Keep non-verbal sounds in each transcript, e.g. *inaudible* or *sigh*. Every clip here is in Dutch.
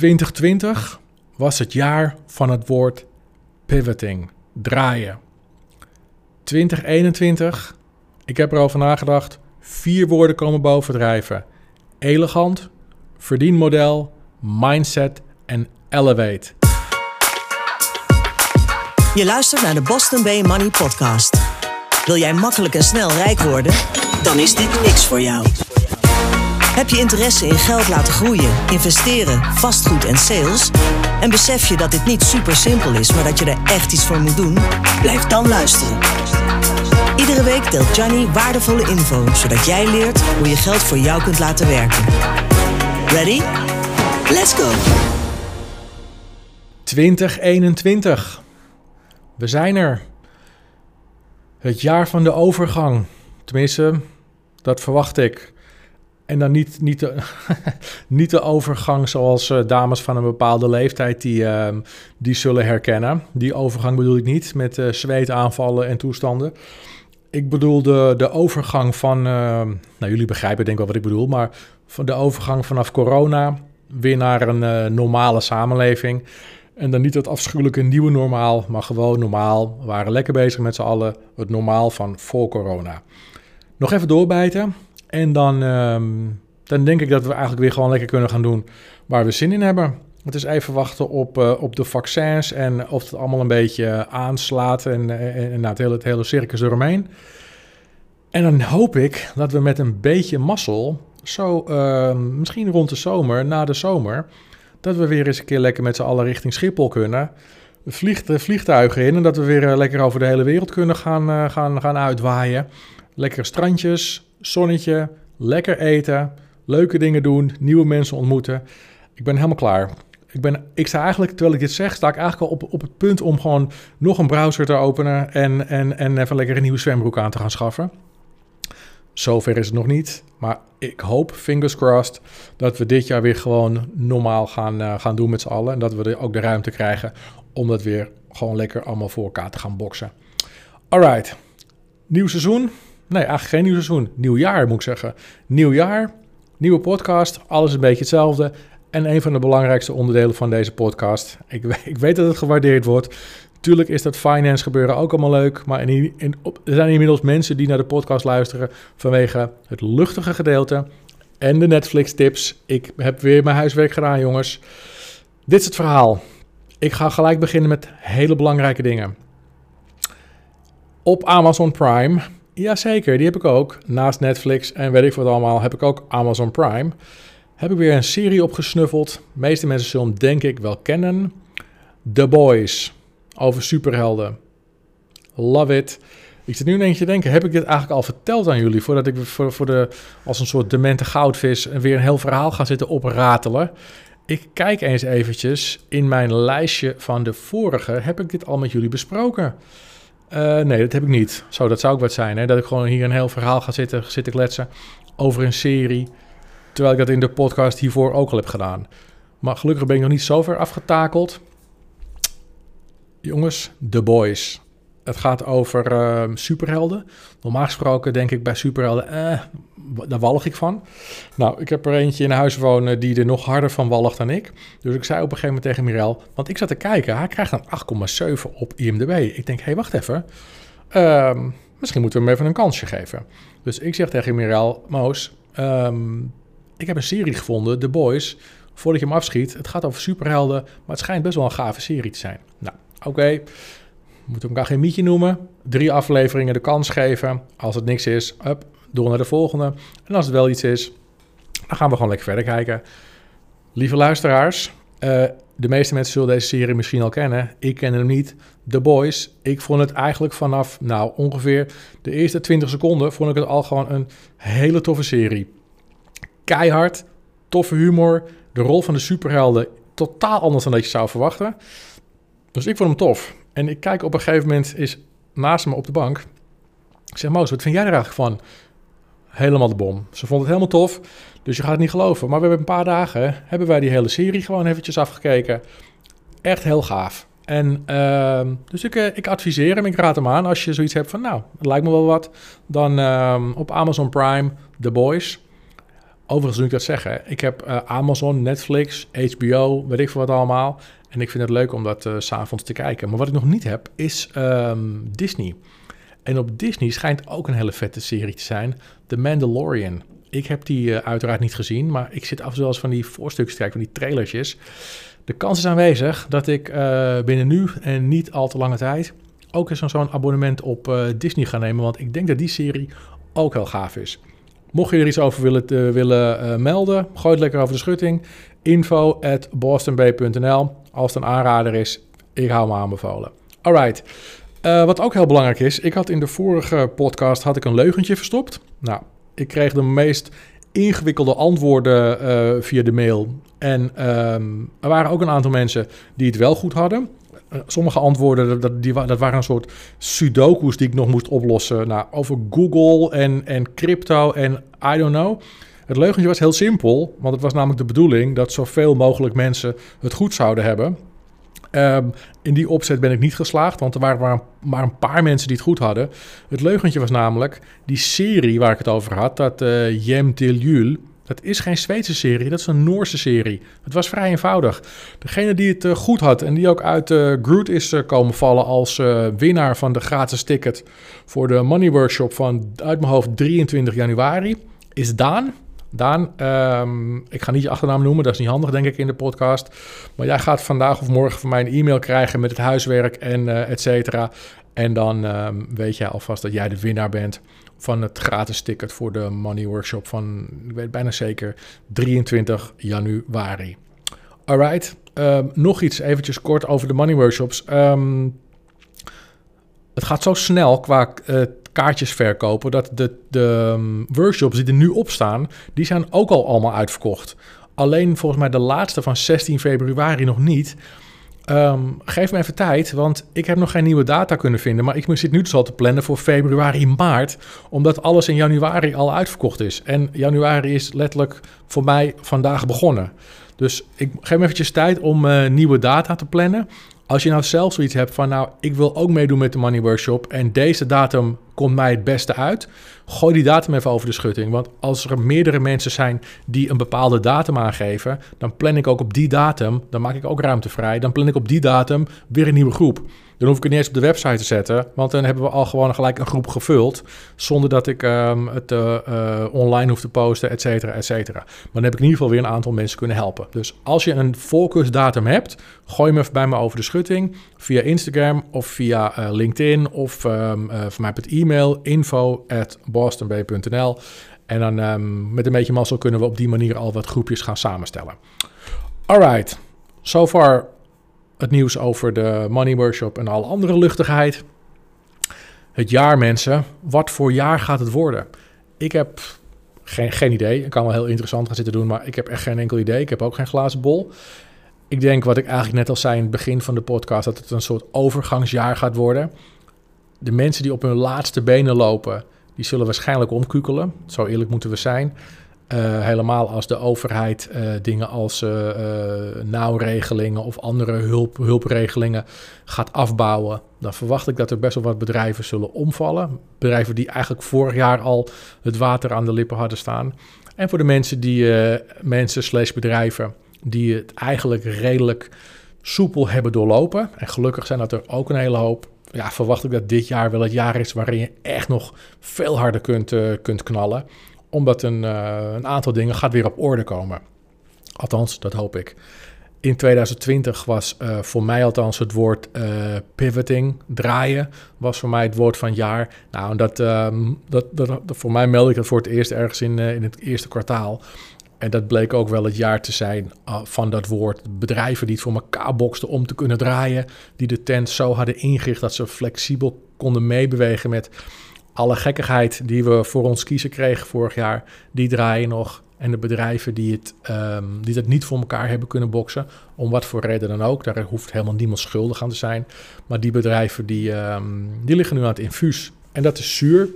2020 was het jaar van het woord pivoting, draaien. 2021, ik heb erover nagedacht, vier woorden komen bovendrijven. Elegant, verdienmodel, mindset en elevate. Je luistert naar de Boston Bay Money Podcast. Wil jij makkelijk en snel rijk worden? Dan is dit niks voor jou. Heb je interesse in geld laten groeien, investeren, vastgoed en sales? En besef je dat dit niet super simpel is, maar dat je er echt iets voor moet doen? Blijf dan luisteren. Iedere week deelt Johnny waardevolle info, zodat jij leert hoe je geld voor jou kunt laten werken. Ready? Let's go! 2021. We zijn er. Het jaar van de overgang. Tenminste, dat verwacht ik. En dan niet, niet, de, *laughs* niet de overgang zoals uh, dames van een bepaalde leeftijd die, uh, die zullen herkennen. Die overgang bedoel ik niet met uh, zweetaanvallen en toestanden. Ik bedoel de, de overgang van, nou jullie begrijpen denk ik wel wat ik bedoel, maar van de overgang vanaf corona weer naar een normale samenleving. En dan niet het afschuwelijke nieuwe normaal, maar gewoon normaal. We waren lekker bezig met z'n allen, het normaal van voor corona. Nog even doorbijten. En dan, um, dan denk ik dat we eigenlijk weer gewoon lekker kunnen gaan doen waar we zin in hebben. Het is even wachten op, uh, op de vaccins en of het allemaal een beetje aanslaat en, en, nou, het, hele, het hele circus eromheen. En dan hoop ik dat we met een beetje mazzel, zo uh, misschien rond de zomer, na de zomer, dat we weer eens een keer lekker met z'n allen richting Schiphol kunnen. Vliegt, vliegtuigen in en dat we weer lekker over de hele wereld kunnen gaan, gaan, gaan uitwaaien. Lekkere strandjes, zonnetje, lekker eten, leuke dingen doen, nieuwe mensen ontmoeten. Ik ben helemaal klaar. Ik, ben, ik sta eigenlijk, terwijl ik dit zeg, sta ik eigenlijk al op, op het punt om gewoon nog een browser te openen en, en, en even lekker een nieuwe zwembroek aan te gaan schaffen. Zover is het nog niet, maar ik hoop, fingers crossed, dat we dit jaar weer gewoon normaal gaan, uh, gaan doen met z'n allen. En dat we ook de ruimte krijgen om dat weer gewoon lekker allemaal voor elkaar te gaan boksen. Alright, nieuw seizoen. Nee, eigenlijk geen nieuw seizoen. Nieuw jaar moet ik zeggen. Nieuw jaar, nieuwe podcast, alles een beetje hetzelfde. En een van de belangrijkste onderdelen van deze podcast. Ik, ik weet dat het gewaardeerd wordt. Tuurlijk is dat finance gebeuren ook allemaal leuk. Maar in, in, er zijn inmiddels mensen die naar de podcast luisteren vanwege het luchtige gedeelte en de Netflix tips. Ik heb weer mijn huiswerk gedaan, jongens. Dit is het verhaal. Ik ga gelijk beginnen met hele belangrijke dingen. Op Amazon Prime Jazeker, die heb ik ook. Naast Netflix en weet ik wat allemaal, heb ik ook Amazon Prime. Heb ik weer een serie opgesnuffeld. De meeste mensen zullen denk ik wel kennen. The Boys, over superhelden. Love it. Ik zit nu een eentje te denken, heb ik dit eigenlijk al verteld aan jullie... voordat ik voor, voor de, als een soort demente goudvis weer een heel verhaal ga zitten opratelen... Ik kijk eens eventjes in mijn lijstje van de vorige. Heb ik dit al met jullie besproken? Uh, nee, dat heb ik niet. Zo, dat zou ook wat zijn. Hè? Dat ik gewoon hier een heel verhaal ga zitten, zitten kletsen over een serie. Terwijl ik dat in de podcast hiervoor ook al heb gedaan. Maar gelukkig ben ik nog niet zo ver afgetakeld. Jongens, The Boys. Het gaat over uh, superhelden. Normaal gesproken denk ik bij superhelden, eh, daar walg ik van. Nou, ik heb er eentje in huis wonen die er nog harder van walgt dan ik. Dus ik zei op een gegeven moment tegen Mirel, want ik zat te kijken, hij krijgt een 8,7 op IMDb. Ik denk, hé, hey, wacht even. Uh, misschien moeten we hem even een kansje geven. Dus ik zeg tegen Mirel, Moos, um, ik heb een serie gevonden, The Boys. Voordat je hem afschiet, het gaat over superhelden, maar het schijnt best wel een gave serie te zijn. Nou, oké. Okay moeten we elkaar geen mietje noemen. Drie afleveringen de kans geven. Als het niks is, up, door naar de volgende. En als het wel iets is, dan gaan we gewoon lekker verder kijken. Lieve luisteraars, uh, de meeste mensen zullen deze serie misschien al kennen. Ik ken hem niet. The Boys. Ik vond het eigenlijk vanaf, nou, ongeveer de eerste 20 seconden... vond ik het al gewoon een hele toffe serie. Keihard, toffe humor. De rol van de superhelden totaal anders dan dat je zou verwachten. Dus ik vond hem tof. En ik kijk op een gegeven moment is naast me op de bank. Ik zeg, Moos, wat vind jij er eigenlijk van? Helemaal de bom. Ze vond het helemaal tof, dus je gaat het niet geloven. Maar we hebben een paar dagen, hebben wij die hele serie gewoon eventjes afgekeken. Echt heel gaaf. En uh, dus ik, uh, ik adviseer hem, ik raad hem aan. Als je zoiets hebt van, nou, het lijkt me wel wat. Dan uh, op Amazon Prime, The Boys. Overigens moet ik dat zeggen. Ik heb uh, Amazon, Netflix, HBO, weet ik veel wat allemaal. En ik vind het leuk om dat uh, s'avonds te kijken. Maar wat ik nog niet heb, is um, Disney. En op Disney schijnt ook een hele vette serie te zijn. The Mandalorian. Ik heb die uh, uiteraard niet gezien, maar ik zit af eens van die voorstukjes van die trailersjes. De kans is aanwezig dat ik binnen nu en niet al te lange tijd ook eens zo'n abonnement op Disney ga nemen. Want ik denk dat die serie ook heel gaaf is. Mocht je er iets over willen, willen melden, gooi het lekker over de schutting. Info at. Als het een aanrader is, ik hou me aanbevolen. Alright. Uh, wat ook heel belangrijk is, ik had in de vorige podcast had ik een leugentje verstopt. Nou, ik kreeg de meest ingewikkelde antwoorden via de mail. En um, er waren ook een aantal mensen die het wel goed hadden. Eh, sommige antwoorden, dat, die, dat waren een soort sudoku's die ik nog moest oplossen. Nou, over Google en, en crypto en I don't know. Het leugentje was heel simpel, want het was namelijk de bedoeling dat zoveel mogelijk mensen het goed zouden hebben. Um, in die opzet ben ik niet geslaagd, want er waren maar, een paar mensen die het goed hadden. Het leugentje was namelijk die serie waar ik het over had, dat uh, Jem Til dat is geen Zweedse serie, dat is een Noorse serie. Het was vrij eenvoudig. Degene die het uh, goed had en die ook uit uh, Groot is komen vallen als winnaar van de gratis ticket voor de Money Workshop van uit mijn hoofd 23 januari, is Daan. Daan, um, ik ga niet je achternaam noemen, dat is niet handig denk ik in de podcast. Maar jij gaat vandaag of morgen van mij een e-mail krijgen met het huiswerk en et cetera. En dan um, weet jij alvast dat jij de winnaar bent van het gratis ticket voor de Money Workshop van, ik weet bijna zeker, 23 januari. Alright, um, nog iets eventjes kort over de Money Workshops. Het gaat zo snel qua uh, kaartjes verkopen dat de, de um, workshops die er nu op staan, die zijn ook al allemaal uitverkocht. Alleen volgens mij de laatste van 16 februari nog niet. Um, geef me even tijd, want ik heb nog geen nieuwe data kunnen vinden. Maar ik zit nu dus al te plannen voor februari, maart. Omdat alles in januari al uitverkocht is. En januari is letterlijk voor mij vandaag begonnen. Dus ik geef me eventjes tijd om uh, nieuwe data te plannen. Als je nou zelf zoiets hebt van, nou, ik wil ook meedoen met de Money Workshop en deze datum komt mij het beste uit, gooi die datum even over de schutting. Want als er meerdere mensen zijn die een bepaalde datum aangeven, dan plan ik ook op die datum, dan maak ik ook ruimte vrij, dan plan ik op die datum weer een nieuwe groep. Dan hoef ik het niet eens op de website te zetten, want dan hebben we al gewoon gelijk een groep gevuld, zonder dat ik um, het uh, uh, online hoef te posten, et cetera, et cetera. Maar dan heb ik in ieder geval weer een aantal mensen kunnen helpen. Dus als je een voorkeursdatum hebt, gooi hem even bij me over de schutting, via Instagram of via uh, LinkedIn of um, voor mij op het e-mail info at. En dan um, met een beetje mazzel kunnen we op die manier al wat groepjes gaan samenstellen. Alright, so far het nieuws over de Money Workshop en alle andere luchtigheid. Het jaar, mensen. Wat voor jaar gaat het worden? Ik heb geen, geen idee. Ik kan wel heel interessant gaan zitten doen, maar ik heb echt geen enkel idee. Ik heb ook geen glazen bol. Ik denk, wat ik eigenlijk net al zei in het begin van de podcast, dat het een soort overgangsjaar gaat worden. De mensen die op hun laatste benen lopen, die zullen waarschijnlijk omkukelen. Zo eerlijk moeten we zijn. Uh, helemaal als de overheid uh, dingen als uh, nauwregelingen of andere hulp, hulpregelingen gaat afbouwen, dan verwacht ik dat er best wel wat bedrijven zullen omvallen. Bedrijven die eigenlijk vorig jaar al het water aan de lippen hadden staan. En voor de mensen die mensen slash bedrijven die het eigenlijk redelijk soepel hebben doorlopen. En gelukkig zijn dat er ook een hele hoop. Ja, verwacht ik dat dit jaar wel het jaar is waarin je echt nog veel harder kunt, kunt knallen omdat een, uh, een aantal dingen gaat weer op orde komen. Althans, dat hoop ik. In 2020 was uh, voor mij althans het woord uh, pivoting, draaien, was voor mij het woord van jaar. Nou, dat, um, dat, dat, dat, voor mij meld ik dat voor het eerst ergens in, in het eerste kwartaal. En dat bleek ook wel het jaar te zijn van dat woord. Bedrijven die het voor elkaar boksten om te kunnen draaien. Die de tent zo hadden ingericht dat ze flexibel konden meebewegen met alle gekkigheid die we voor ons kiezen kregen vorig jaar, die draaien nog. En de bedrijven die het, um, die het niet voor elkaar hebben kunnen boksen, om wat voor reden dan ook, daar hoeft helemaal niemand schuldig aan te zijn. Maar die bedrijven die, um, die liggen nu aan het infuus. En dat is zuur.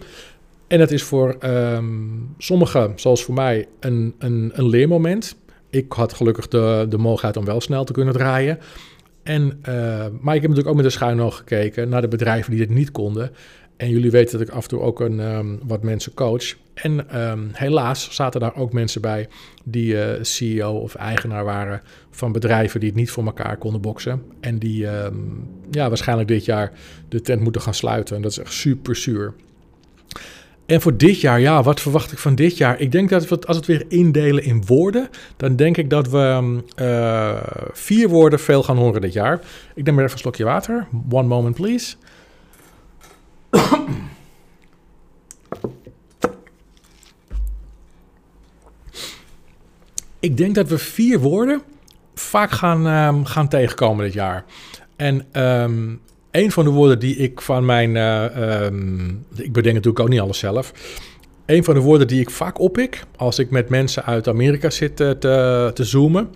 En dat is voor um, sommigen, zoals voor mij, een, een, een leermoment. Ik had gelukkig de, de mogelijkheid om wel snel te kunnen draaien. En, uh, maar ik heb natuurlijk ook met de schuin oog gekeken naar de bedrijven die dit niet konden. En jullie weten dat ik af en toe ook een, ehm, wat mensen coach. En ehm, helaas zaten daar ook mensen bij die uh, CEO of eigenaar waren van bedrijven die het niet voor elkaar konden boksen. En die ehm, ja, waarschijnlijk dit jaar de tent moeten gaan sluiten. En dat is echt super zuur. En voor dit jaar, ja, wat verwacht ik van dit jaar? Ik denk dat we, als we het weer indelen in woorden, dan denk ik dat we uh, vier woorden veel gaan horen dit jaar. Ik neem maar even een slokje water. One moment, please. Ik denk dat we vier woorden vaak gaan, um, gaan tegenkomen dit jaar. En um, een van de woorden die ik van mijn. Uh, um, ik bedenk natuurlijk ook niet alles zelf. Een van de woorden die ik vaak oppik als ik met mensen uit Amerika zit te, te zoomen.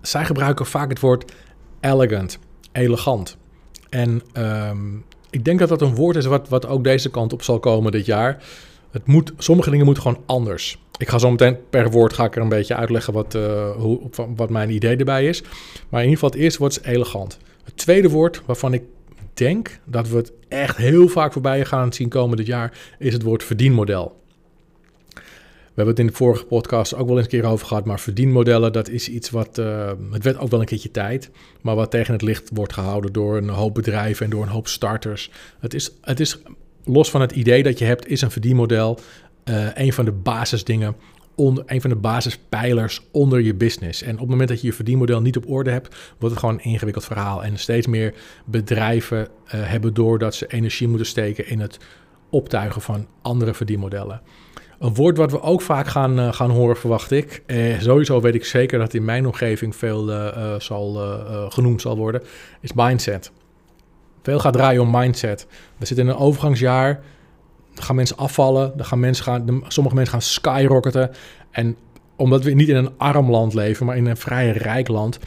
zij gebruiken vaak het woord elegant, elegant. En ik denk dat dat een woord is wat, wat ook deze kant op zal komen dit jaar. Het moet, sommige dingen moeten gewoon anders. Ik ga zo meteen per woord ga ik er een beetje uitleggen wat, uh, hoe, wat mijn idee erbij is. Maar in ieder geval het eerste woord is elegant. Het tweede woord waarvan ik denk dat we het echt heel vaak voorbij gaan zien komen dit jaar, is het woord verdienmodel. We hebben het in de vorige podcast ook wel eens een keer over gehad, maar verdienmodellen, dat is iets wat, uh, het werd ook wel een keertje tijd, maar wat tegen het licht wordt gehouden door een hoop bedrijven en door een hoop starters. Het is, het is los van het idee dat je hebt, is een verdienmodel uh, een van de basisdingen, onder, een van de basispijlers onder je business. En op het moment dat je je verdienmodel niet op orde hebt, wordt het gewoon een ingewikkeld verhaal. En steeds meer bedrijven uh, hebben door dat ze energie moeten steken in het optuigen van andere verdienmodellen. Een woord wat we ook vaak gaan, uh, gaan horen, verwacht ik. Eh, sowieso weet ik zeker dat in mijn omgeving veel uh, zal, genoemd zal worden, is mindset. Veel gaat draaien om mindset. We zitten in een overgangsjaar. Dan gaan mensen afvallen. Dan gaan mensen gaan, sommige mensen gaan skyrocketen. En omdat we niet in een arm land leven, maar in een vrij rijk land,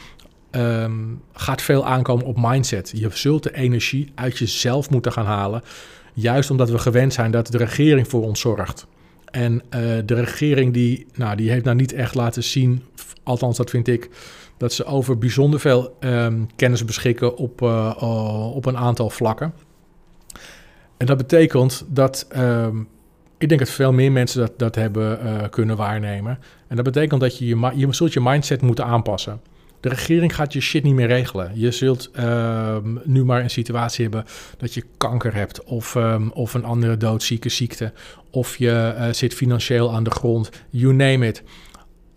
um, gaat veel aankomen op mindset. Je zult de energie uit jezelf moeten gaan halen. Juist omdat we gewend zijn dat de regering voor ons zorgt. En uh, de regering die, nou, die heeft nou niet echt laten zien, althans dat vind ik, dat ze over bijzonder veel um, kennis beschikken op, uh, op een aantal vlakken. En dat betekent dat um, ik denk dat veel meer mensen dat, dat hebben kunnen waarnemen. En dat betekent dat je, je, je zult je mindset moeten aanpassen. De regering gaat je shit niet meer regelen. Je zult uh, nu maar een situatie hebben dat je kanker hebt of, um, of een andere doodzieke ziekte. Of je uh, zit financieel aan de grond. You name it.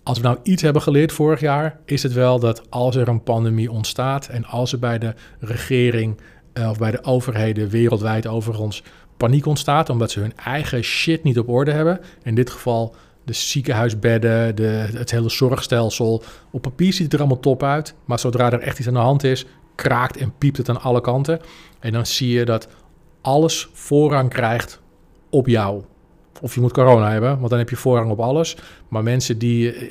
Als we nou iets hebben geleerd vorig jaar, is het wel dat als er een pandemie ontstaat en als er bij de regering uh, of bij de overheden wereldwijd overigens paniek ontstaat, omdat ze hun eigen shit niet op orde hebben. In dit geval de ziekenhuisbedden, de, het hele zorgstelsel. Op papier ziet het er allemaal top uit, maar zodra er echt iets aan de hand is, kraakt en piept het aan alle kanten. En dan zie je dat alles voorrang krijgt op jou. Of je moet corona hebben, want dan heb je voorrang op alles. Maar mensen die. Eh,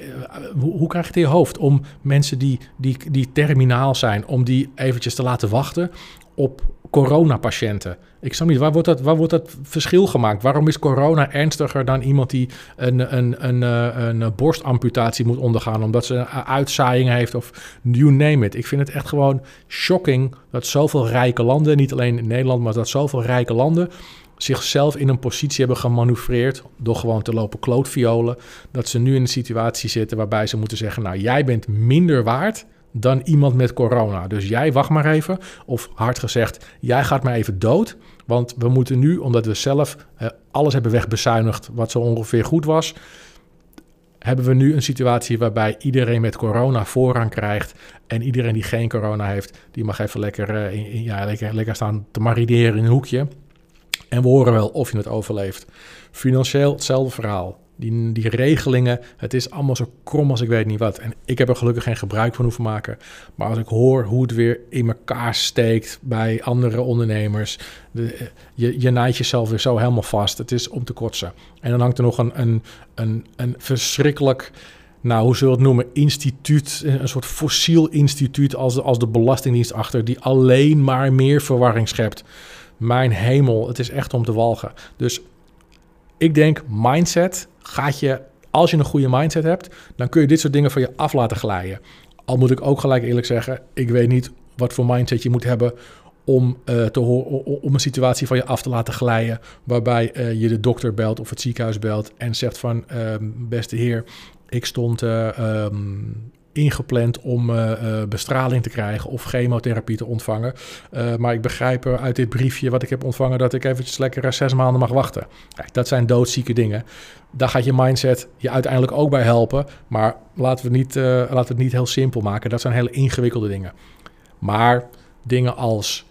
hoe, krijg je het in je hoofd om mensen die, die, die terminaal zijn, om die eventjes te laten wachten op coronapatiënten? Ik snap niet, waar wordt, dat, waar wordt dat verschil gemaakt? Waarom is corona ernstiger dan iemand die een, een, een, eh, een, borstamputatie moet ondergaan omdat ze een uitzaaiing heeft of you name it? Ik vind het echt gewoon shocking dat zoveel rijke landen, niet alleen in Nederland, maar dat zoveel rijke landen zichzelf in een positie hebben gemanoeuvreerd door gewoon te lopen klootviolen. Dat ze nu in een situatie zitten waarbij ze moeten zeggen, nou jij bent minder waard dan iemand met corona. Dus jij wacht maar even. Of hard gezegd, jij gaat maar even dood. Want we moeten nu, omdat we zelf eh, alles hebben wegbezuinigd wat zo ongeveer goed was, hebben we nu een situatie waarbij iedereen met corona voorrang krijgt. En iedereen die geen corona heeft, die mag even lekker, uh, in, ja, lekker, lekker staan te marineren in een hoekje. En we horen wel of je het overleeft. Financieel hetzelfde verhaal. Die, die regelingen, het is allemaal zo krom als ik weet niet wat. En ik heb er gelukkig geen gebruik van hoeven maken. Maar als ik hoor hoe het weer in elkaar steekt bij andere ondernemers. De, je, je naait jezelf weer zo helemaal vast. Het is om te kotsen. En dan hangt er nog een, een, een, een verschrikkelijk nou, hoe zullen we het noemen, instituut, een soort fossiel instituut als als de Belastingdienst achter, die alleen maar meer verwarring schept. Mijn hemel, het is echt om te walgen. Dus ik denk, mindset gaat je, als je een goede mindset hebt, dan kun je dit soort dingen van je af laten glijden. Al moet ik ook gelijk eerlijk zeggen, ik weet niet wat voor mindset je moet hebben om, uh, te om een situatie van je af te laten glijden. Waarbij uh, je de dokter belt of het ziekenhuis belt en zegt van uh, beste heer, ik stond um, ingepland om uh, bestraling te krijgen of chemotherapie te ontvangen. Uh, maar ik begrijp uit dit briefje wat ik heb ontvangen dat ik eventjes lekker zes maanden mag wachten. Kijk, dat zijn doodzieke dingen. Daar gaat je mindset je uiteindelijk ook bij helpen. Maar laten we, niet, laten we het niet heel simpel maken. Dat zijn hele ingewikkelde dingen. Maar dingen als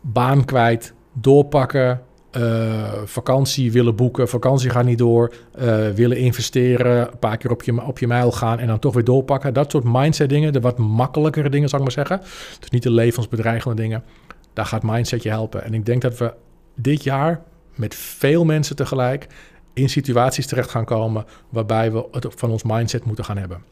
baan kwijt, doorpakken, uh, vakantie willen boeken, vakantie gaat niet door, uh, willen investeren, een paar keer op je, op je mijl gaan en dan toch weer doorpakken. Dat soort mindset dingen, de wat makkelijkere dingen zou ik maar zeggen. Dus niet de levensbedreigende dingen. Daar gaat mindset je helpen. En ik denk dat we dit jaar met veel mensen tegelijk in situaties terecht gaan komen waarbij we het van ons mindset moeten gaan hebben.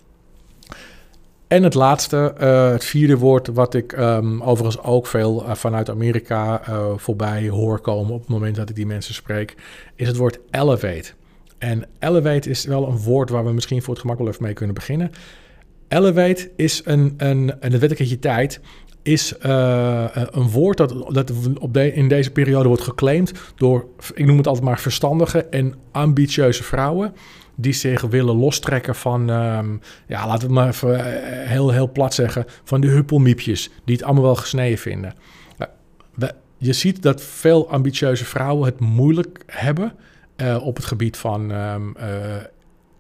En het laatste, uh, het vierde woord, wat ik um, overigens ook veel uh, vanuit Amerika uh, voorbij hoor komen op het moment dat ik die mensen spreek, is het woord elevate. En elevate is wel een woord waar we misschien voor het gemak wel even mee kunnen beginnen. Elevate is een, een, een wettelijke tijd, is een woord dat, dat op in deze periode wordt geclaimd door, ik noem het altijd maar verstandige en ambitieuze vrouwen die zich willen lostrekken van, um, ja, laten we maar even eh, heel, heel plat zeggen, van de huppelmiepjes, die het allemaal wel gesneden vinden. je ziet dat veel ambitieuze vrouwen het moeilijk hebben uh, op het gebied van uh,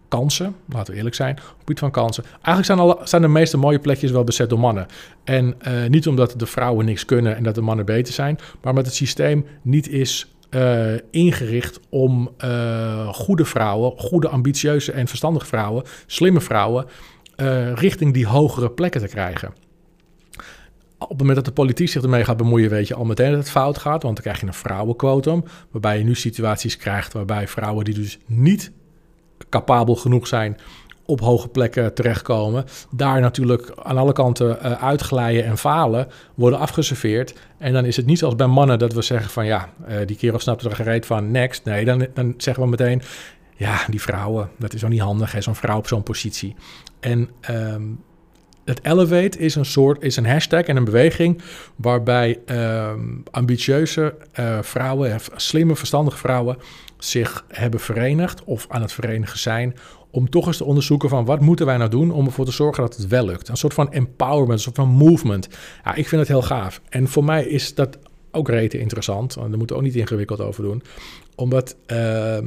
kansen, laten we eerlijk zijn, op het gebied van kansen. Eigenlijk zijn, zijn de meeste mooie plekjes wel bezet door mannen. En niet omdat de vrouwen niks kunnen en dat de mannen beter zijn, maar omdat het systeem niet is uh, ingericht om uh, goede vrouwen, goede, ambitieuze en verstandige vrouwen, slimme vrouwen, uh, richting die hogere plekken te krijgen. Op het moment dat de politiek zich ermee gaat bemoeien, weet je al meteen dat het fout gaat. Want dan krijg je een vrouwenquotum, waarbij je nu situaties krijgt waarbij vrouwen die dus niet capabel genoeg zijn op hoge plekken terechtkomen. Daar natuurlijk aan alle kanten uh, uitglijden en falen, worden afgeserveerd. En dan is het niet zoals bij mannen dat we zeggen van ja, uh, die kerel snapt er gereed van, next. Nee, dan, dan zeggen we meteen, ja, die vrouwen, dat is ook niet handig, zo'n vrouw op zo'n positie. En um, het Elevate is een soort, is een hashtag en een beweging waarbij um, ambitieuze uh, vrouwen, slimme, verstandige vrouwen zich hebben verenigd of aan het verenigen zijn om toch eens te onderzoeken van wat moeten wij nou doen om ervoor te zorgen dat het wel lukt. Een soort van empowerment, een soort van movement. Ja, ik vind het heel gaaf. En voor mij is dat ook rete interessant. Daar moeten we ook niet ingewikkeld over doen. Omdat uh,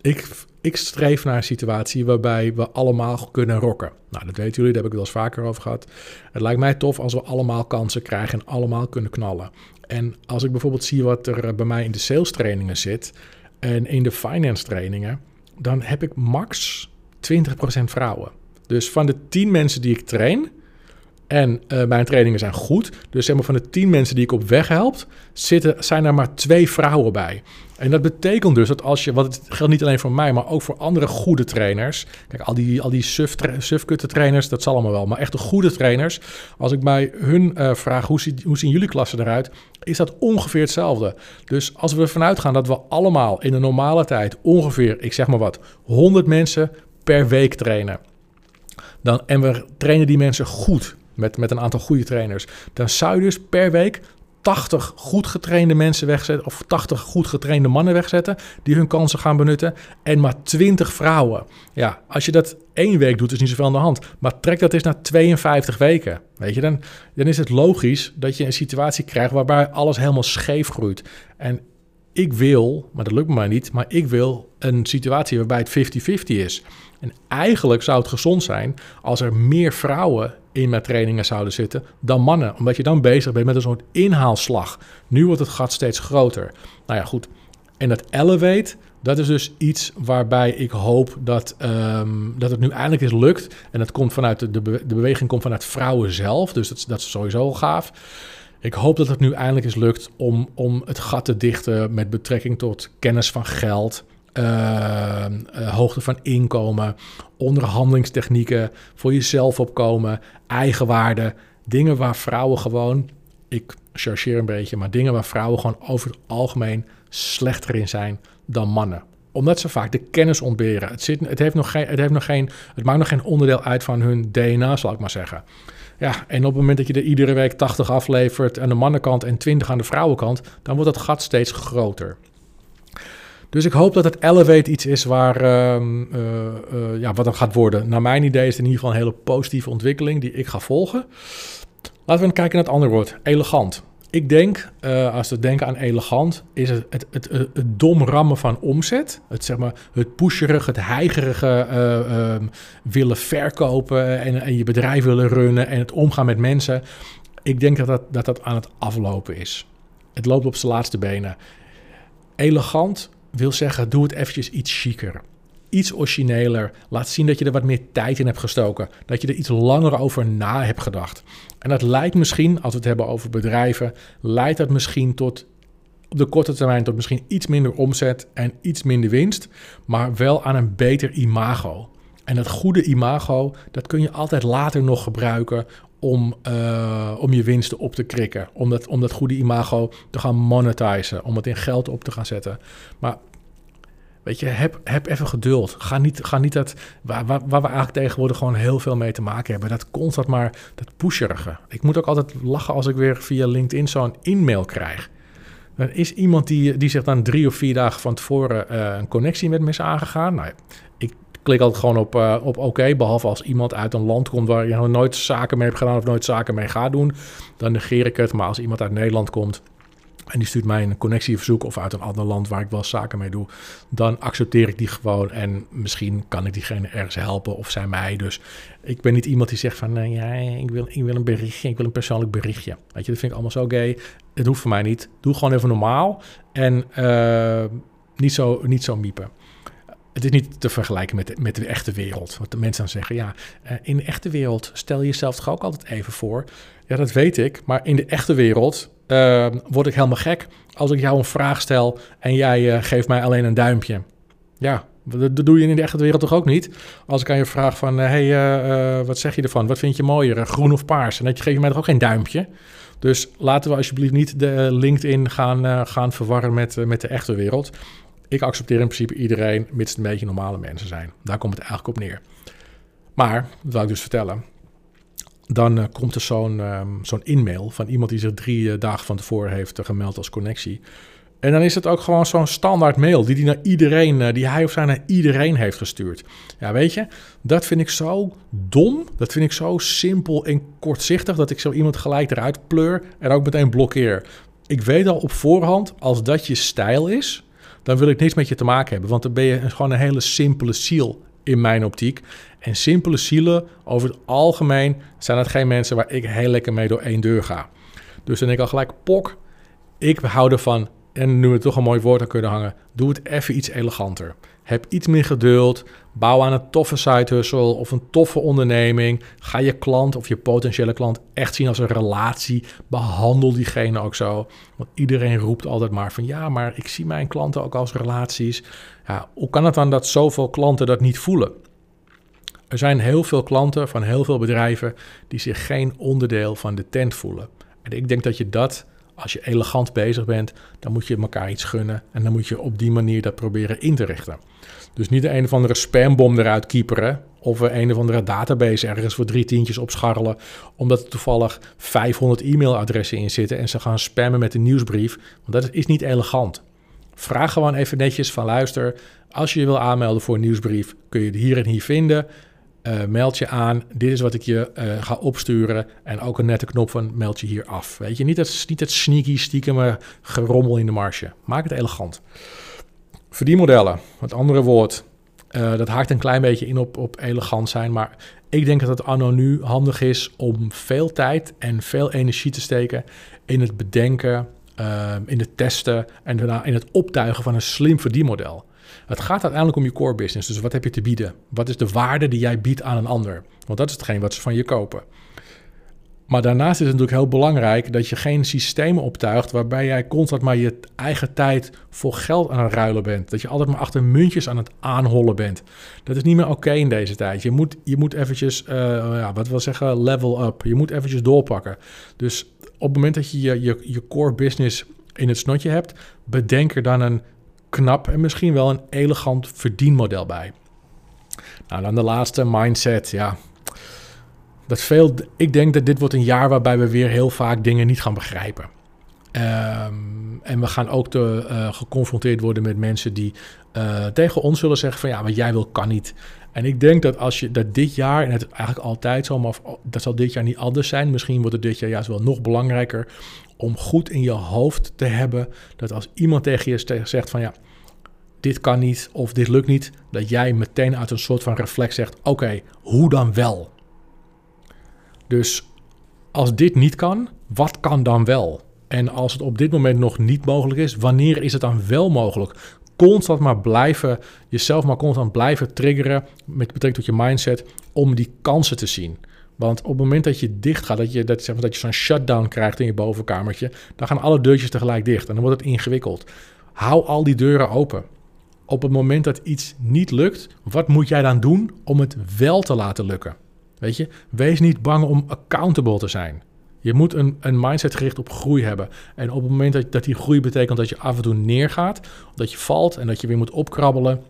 ik, ik streef naar een situatie waarbij we allemaal kunnen rocken. Nou, dat weten jullie, daar heb ik wel eens vaker over gehad. Het lijkt mij tof als we allemaal kansen krijgen en allemaal kunnen knallen. En als ik bijvoorbeeld zie wat er bij mij in de sales trainingen zit en in de finance trainingen dan heb ik max 20% vrouwen. Dus van de 10 mensen die ik train, en uh, mijn trainingen zijn goed, dus zeg maar van de 10 mensen die ik op weg help, zitten, zijn er maar twee vrouwen bij. En dat betekent dus dat als je, wat geldt niet alleen voor mij, maar ook voor andere goede trainers. Kijk, al die, al die sufkutte trainers, dat zal allemaal wel. Maar echte goede trainers, als ik bij hun uh, vraag hoe, hoe zien jullie klassen eruit, is dat ongeveer hetzelfde. Dus als we ervan uitgaan dat we allemaal in een normale tijd ongeveer, ik zeg maar wat, 100 mensen per week trainen. Dan, en we trainen die mensen goed met, met een aantal goede trainers. Dan zou je dus per week 80 goed getrainde mensen wegzetten, of 80 goed getrainde mannen wegzetten, die hun kansen gaan benutten, en maar 20 vrouwen. Ja, als je dat één week doet, is niet zoveel aan de hand. Maar trek dat eens naar 52 weken. Weet je, dan, dan is het logisch dat je een situatie krijgt waarbij alles helemaal scheef groeit. En ik wil, maar dat lukt me maar niet, maar ik wil een situatie waarbij het 50-50 is. En eigenlijk zou het gezond zijn als er meer vrouwen in mijn trainingen zouden zitten dan mannen. Omdat je dan bezig bent met een soort inhaalslag. Nu wordt het gat steeds groter. Nou ja, goed. En dat elevate, dat is dus iets waarbij ik hoop dat, um, dat het nu eindelijk is lukt. En dat komt vanuit de, de, beweging komt vanuit vrouwen zelf. Dus dat, dat is sowieso gaaf. Ik hoop dat het nu eindelijk is lukt om, om het gat te dichten met betrekking tot kennis van geld, uh, hoogte van inkomen, onderhandelingstechnieken, voor jezelf opkomen, eigenwaarde. Dingen waar vrouwen gewoon, ik chargeer een beetje, maar dingen waar vrouwen gewoon over het algemeen slechter in zijn dan mannen omdat ze vaak de kennis ontberen. Het, zit, het, heeft nog geen, het, heeft nog geen, het maakt nog geen onderdeel uit van hun DNA, zal ik maar zeggen. Ja, en op het moment dat je er iedere week 80 aflevert aan de mannenkant en 20 aan de vrouwenkant, dan wordt dat gat steeds groter. Dus ik hoop dat het Elevate iets is waar, ehm, eh, eh, ja, wat dan gaat worden. Naar mijn idee is het in ieder geval een hele positieve ontwikkeling die ik ga volgen. Laten we kijken naar het andere woord, elegant. Ik denk, uh, als we denken aan elegant, is het het, het, het, dom rammen van omzet. Het, zeg maar, het pusherige, het heigerige uh, willen verkopen en, en, je bedrijf willen runnen en het omgaan met mensen. Ik denk dat dat, dat dat aan het aflopen is. Het loopt op zijn laatste benen. Elegant wil zeggen, doe het eventjes iets chiquer. Iets origineler. Laat zien dat je er wat meer tijd in hebt gestoken. Dat je er iets langer over na hebt gedacht. En dat leidt misschien, als we het hebben over bedrijven, leidt dat misschien tot op de korte termijn tot misschien iets minder omzet en iets minder winst, maar wel aan een beter imago. En dat goede imago, dat kun je altijd later nog gebruiken om, uh, om je winsten op te krikken. Om dat, om dat goede imago te gaan monetizen. Om het in geld op te gaan zetten. Maar weet je, heb, heb even geduld. Ga niet, ga niet dat, waar, waar, waar we eigenlijk tegenwoordig gewoon heel veel mee te maken hebben. Dat constant maar, dat pusherige. Ik moet ook altijd lachen als ik weer via LinkedIn zo'n e-mail krijg. Er is iemand die, die zich dan drie of vier dagen van tevoren uh, een connectie met me is aangegaan. Nou, ik klik altijd gewoon op, uh, op oké. behalve als iemand uit een land komt waar je nog nooit zaken mee hebt gedaan of nooit zaken mee gaat doen. Dan negeer ik het. Maar als iemand uit Nederland komt en die stuurt mij een connectieverzoek of uit een ander land waar ik wel zaken mee doe, dan accepteer ik die gewoon. En misschien kan ik diegene ergens helpen of zij mij. Dus ik ben niet iemand die zegt van ja, ik wil, ik wil een berichtje, ik wil een persoonlijk berichtje. Weet je, dat vind ik allemaal zo gay. Het hoeft voor mij niet. Doe gewoon even normaal en uh, niet, zo, niet zo miepen het is niet te vergelijken met, met de echte wereld. Wat de mensen dan zeggen, ja, eh, in de echte wereld stel je jezelf toch ook altijd even voor. Ja, dat weet ik, maar in de echte wereld uh, word ik helemaal gek als ik jou een vraag stel en jij uh, geeft mij alleen een duimpje. Ja, dat doe je in de echte wereld toch ook niet? Als ik aan je vraag van, hé, hey, wat zeg je ervan? Wat vind je mooier, groen of paars? En dat geef je mij toch ook geen duimpje? Dus laten we alsjeblieft niet de LinkedIn gaan, gaan verwarren met, met de echte wereld. Ik accepteer in principe iedereen, mits het een beetje normale mensen zijn. Daar komt het eigenlijk op neer. Maar, dat wil ik dus vertellen. Dan uh, komt er zo'n um, zo'n e-mail van iemand die zich drie uh, dagen van tevoren heeft uh, gemeld als connectie. En dan is het ook gewoon zo'n standaard mail die, die naar iedereen, die hij of zij naar iedereen heeft gestuurd. Ja, weet je, dat vind ik zo dom. Dat vind ik zo simpel en kortzichtig dat ik zo iemand gelijk eruit pleur en ook meteen blokkeer. Ik weet al op voorhand, als dat je stijl is, dan wil ik niks met je te maken hebben. Want dan ben je gewoon een hele simpele ziel in mijn optiek. En simpele zielen, over het algemeen, zijn het geen mensen waar ik heel lekker mee door één deur ga. Dus dan denk ik al gelijk, pok, ik hou ervan, en nu we toch een mooi woord aan kunnen hangen, doe het even iets eleganter. Heb iets meer geduld. Bouw aan een toffe side hustle of een toffe onderneming. Ga je klant of je potentiële klant echt zien als een relatie. Behandel diegene ook zo. Want iedereen roept altijd maar van ja, maar ik zie mijn klanten ook als relaties. Ja, hoe kan het dan dat zoveel klanten dat niet voelen? Er zijn heel veel klanten van heel veel bedrijven die zich geen onderdeel van de tent voelen. En ik denk dat je dat als je elegant bezig bent, dan moet je elkaar iets gunnen. En dan moet je op die manier dat proberen in te richten. Dus niet de een of andere spambom eruit kieperen. Of een of andere database ergens voor drie tientjes opscharrelen. Omdat er toevallig 500 e-mailadressen in zitten. En ze gaan spammen met een nieuwsbrief. Want dat is niet elegant. Vraag gewoon even netjes van luister. Als je je wil aanmelden voor een nieuwsbrief, kun je het hier en hier vinden. Uh, meld je aan, dit is wat ik je uh, ga opsturen. En ook een nette knop van meld je hier af. Weet je, niet het, niet het sneaky, stiekem gerommel in de marge. Maak het elegant. Verdienmodellen, het andere woord. Dat haakt een klein beetje in op, op elegant zijn. Maar ik denk dat het anno nu handig is om veel tijd en veel energie te steken in het bedenken, in het testen en daarna in het optuigen van een slim verdienmodel. Het gaat uiteindelijk om je core business. Dus wat heb je te bieden? Wat is de waarde die jij biedt aan een ander? Want dat is hetgeen wat ze van je kopen. Maar daarnaast is het natuurlijk heel belangrijk dat je geen systemen optuigt waarbij jij constant maar je eigen tijd voor geld aan het ruilen bent. Dat je altijd maar achter muntjes aan het aanhollen bent. Dat is niet meer oké in deze tijd. Je moet, je moet eventjes, uh, ja, wat wil zeggen, level up. Je moet eventjes doorpakken. Dus op het moment dat je je, je, je core business in het snotje hebt, bedenk er dan een knap en misschien wel een elegant verdienmodel bij. Nou, dan de laatste, mindset. Ja, dat veel, ik denk dat dit wordt een jaar waarbij we weer heel vaak dingen niet gaan begrijpen. Ehm, en we gaan ook te, uh, geconfronteerd worden met mensen die uh, tegen ons zullen zeggen van ja, wat jij wil kan niet. En ik denk dat als je dat dit jaar, en het eigenlijk altijd zo, maar dat zal dit jaar niet anders zijn. Misschien wordt het dit jaar juist wel nog belangrijker om goed in je hoofd te hebben dat als iemand tegen je zegt van ja, dit kan niet of dit lukt niet, dat jij meteen uit een soort van reflex zegt: oké, hoe dan wel? Dus als dit niet kan, wat kan dan wel? En als het op dit moment nog niet mogelijk is, wanneer is het dan wel mogelijk? Constant maar blijven, jezelf maar constant blijven triggeren met betrekking tot je mindset om die kansen te zien. Want op het moment dat je dicht gaat, dat je, dat, zeg maar, dat je zo'n shutdown krijgt in je bovenkamertje, dan gaan alle deurtjes tegelijk dicht en dan wordt het ingewikkeld. Hou al die deuren open. Op het moment dat iets niet lukt, wat moet jij dan doen om het wel te laten lukken? Weet je, wees niet bang om accountable te zijn. Je moet een, een mindset gericht op groei hebben. En op het moment dat, die groei betekent dat je af en toe neergaat, dat je valt en dat je weer moet opkrabbelen,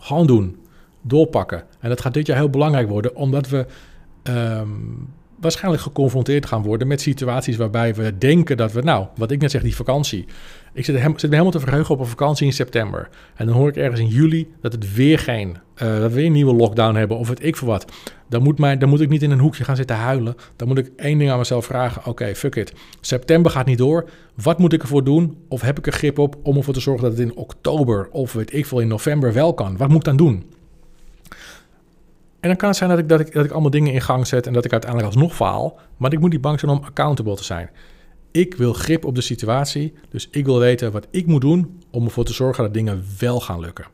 gewoon doen. Doorpakken. En dat gaat dit jaar heel belangrijk worden, omdat we ehm, waarschijnlijk geconfronteerd gaan worden met situaties waarbij we denken dat we, nou, wat ik net zeg, die vakantie. Ik zit, zit me helemaal te verheugen op een vakantie in september. En dan hoor ik ergens in juli dat het weer geen, uh, dat we weer een nieuwe lockdown hebben of het ik voor wat. Dan moet, mij, dan moet ik niet in een hoekje gaan zitten huilen. Dan moet ik één ding aan mezelf vragen. Oké, fuck it. September gaat niet door. Wat moet ik ervoor doen? Of heb ik er grip op om ervoor te zorgen dat het in oktober of weet ik veel in november wel kan? Wat moet ik dan doen? En dan kan het zijn dat ik, dat, ik, dat ik allemaal dingen in gang zet en dat ik uiteindelijk alsnog faal. Maar ik moet niet bang zijn om accountable te zijn. Ik wil grip op de situatie, dus ik wil weten wat ik moet doen om ervoor te zorgen dat dingen wel gaan lukken.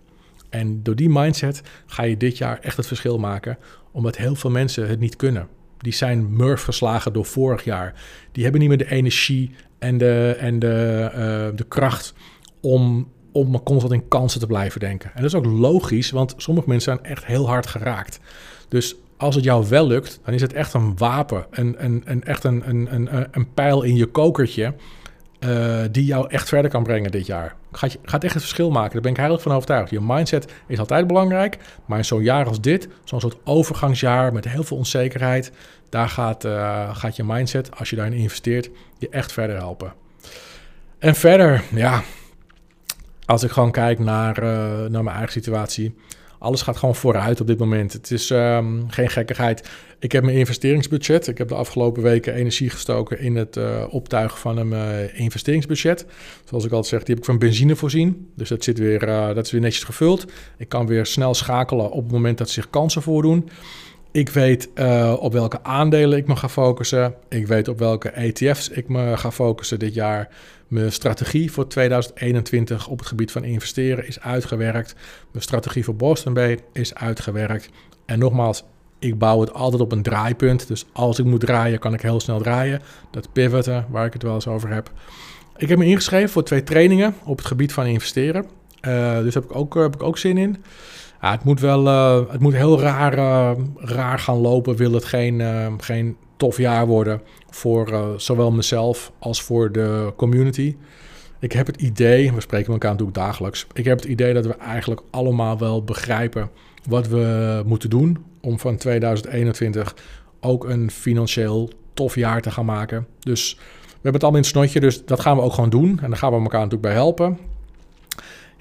En door die mindset ga je dit jaar echt het verschil maken, omdat heel veel mensen het niet kunnen. Die zijn murf geslagen door vorig jaar. Die hebben niet meer de energie en de, en de, uh, de kracht om, om constant in kansen te blijven denken. En dat is ook logisch, want sommige mensen zijn echt heel hard geraakt. Dus als het jou wel lukt, dan is het echt een wapen. Een, een, een, echt een, een, een, een pijl in je kokertje. Uh, die jou echt verder kan brengen dit jaar. Gaat, gaat echt het verschil maken. Daar ben ik heilig van overtuigd. Je mindset is altijd belangrijk. Maar in zo'n jaar als dit, zo'n soort overgangsjaar met heel veel onzekerheid. Daar gaat, uh, gaat je mindset, als je daarin investeert, je echt verder helpen. En verder, ja, als ik gewoon kijk naar, uh, naar mijn eigen situatie. Alles gaat gewoon vooruit op dit moment. Het is um, geen gekkigheid. Ik heb mijn investeringsbudget. Ik heb de afgelopen weken energie gestoken in het uh, optuigen van een uh, investeringsbudget. Zoals ik altijd zeg, die heb ik van benzine voorzien. Dus dat, zit weer, dat is weer netjes gevuld. Ik kan weer snel schakelen op het moment dat zich kansen voordoen. Ik weet uh, op welke aandelen ik me ga focussen. Ik weet op welke ETF's ik me ga focussen dit jaar. Mijn strategie voor 2021 op het gebied van investeren is uitgewerkt. Mijn strategie voor Boston Bay is uitgewerkt. En nogmaals, ik bouw het altijd op een draaipunt. Dus als ik moet draaien, kan ik heel snel draaien. Dat pivoten, waar ik het wel eens over heb. Ik heb me ingeschreven voor twee trainingen op het gebied van investeren. Uh, dus heb ik, ook, heb ik ook zin in. Het moet wel uh, het moet heel raar, uh, raar gaan lopen. Wil het geen, uh, geen tof jaar worden voor zowel mezelf als voor de community. Ik heb het idee, we spreken elkaar natuurlijk dagelijks. Ik heb het idee dat we eigenlijk allemaal wel begrijpen wat we moeten doen om van 2021 ook een financieel tof jaar te gaan maken. Dus we hebben het allemaal in het snotje, dus dat gaan we ook gewoon doen. En daar gaan we elkaar natuurlijk bij helpen.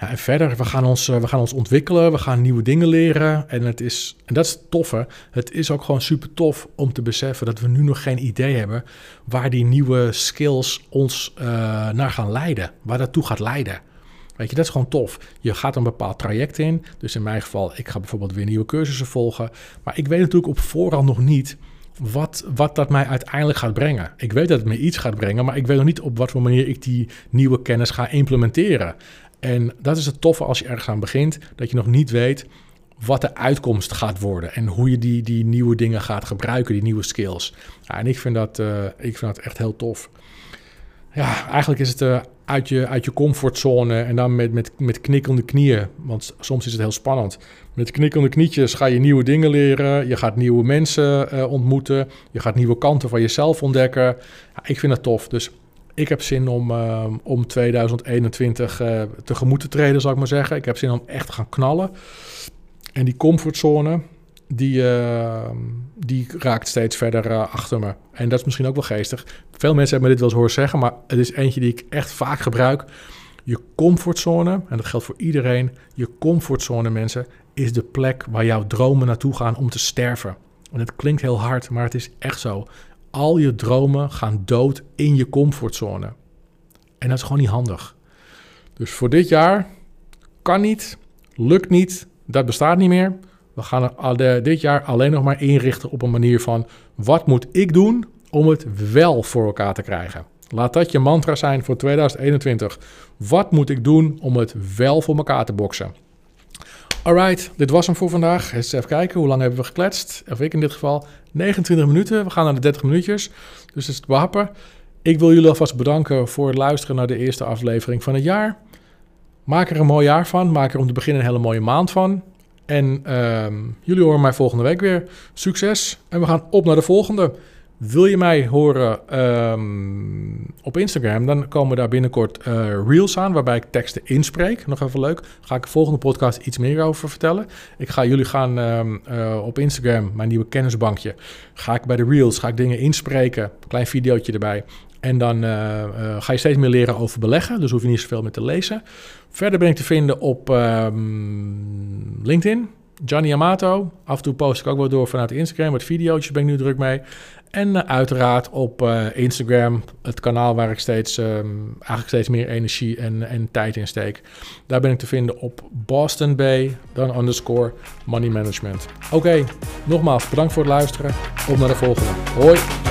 Ja, en verder, we gaan, ons, we gaan ons ontwikkelen, we gaan nieuwe dingen leren. En, het is, en dat is het toffe. Het is ook gewoon super tof om te beseffen dat we nu nog geen idee hebben waar die nieuwe skills ons uh, naar gaan leiden. Waar dat toe gaat leiden. Weet je, dat is gewoon tof. Je gaat een bepaald traject in. Dus in mijn geval, ik ga bijvoorbeeld weer nieuwe cursussen volgen. Maar ik weet natuurlijk op voorhand nog niet wat, wat dat mij uiteindelijk gaat brengen. Ik weet dat het me iets gaat brengen, maar ik weet nog niet op wat voor manier ik die nieuwe kennis ga implementeren. En dat is het toffe als je ergens aan begint, dat je nog niet weet wat de uitkomst gaat worden en hoe je die, die nieuwe dingen gaat gebruiken, die nieuwe skills. Ja, en ik vind, dat, uh, ik vind dat echt heel tof. Ja, eigenlijk is het uh, uit, je, uit je comfortzone en dan met, met, met knikkende knieën, want soms is het heel spannend. Met knikkende knietjes ga je nieuwe dingen leren, je gaat nieuwe mensen uh, ontmoeten, je gaat nieuwe kanten van jezelf ontdekken. Ja, ik vind dat tof, dus ik heb zin om, uh, om 2021 uh, tegemoet te treden, zal ik maar zeggen. Ik heb zin om echt te gaan knallen. En die comfortzone, die, uh, die raakt steeds verder uh, achter me. En dat is misschien ook wel geestig. Veel mensen hebben me dit wel eens horen zeggen, maar het is eentje die ik echt vaak gebruik. Je comfortzone, en dat geldt voor iedereen, je comfortzone mensen, is de plek waar jouw dromen naartoe gaan om te sterven. En het klinkt heel hard, maar het is echt zo. Al je dromen gaan dood in je comfortzone. En dat is gewoon niet handig. Dus voor dit jaar kan niet, lukt niet, dat bestaat niet meer. We gaan dit jaar alleen nog maar inrichten op een manier van wat moet ik doen om het wel voor elkaar te krijgen. Laat dat je mantra zijn voor 2021. Wat moet ik doen om het wel voor elkaar te boksen? Alright, dit was hem voor vandaag. Eens even kijken, hoe lang hebben we gekletst? Of ik in dit geval 29 minuten. We gaan naar de 30 minuutjes. Dus het is behappen. Ik wil jullie alvast bedanken voor het luisteren naar de eerste aflevering van het jaar. Maak er een mooi jaar van. Maak er om te beginnen een hele mooie maand van. En uh, jullie horen mij volgende week weer. Succes. En we gaan op naar de volgende. Wil je mij horen um, op Instagram, dan komen daar binnenkort uh, reels aan waarbij ik teksten inspreek. Nog even leuk. Ga ik de volgende podcast iets meer over vertellen. Ik ga jullie gaan um, uh, op Instagram, mijn nieuwe kennisbankje, ga ik bij de reels ga ik dingen inspreken. Klein videootje erbij. En dan uh, ga je steeds meer leren over beleggen. Dus hoef je niet zoveel meer te lezen. Verder ben ik te vinden op um, LinkedIn. Gianni Amato. Af en toe post ik ook wel door vanuit Instagram. Met video's ben ik nu druk mee. En uh, uiteraard op uh, Instagram, het kanaal waar ik steeds, um, eigenlijk steeds meer energie en, en tijd in steek. Daar ben ik te vinden op Boston Bay, dan underscore money management. Oké, nogmaals bedankt voor het luisteren. Op naar de volgende. Hoi!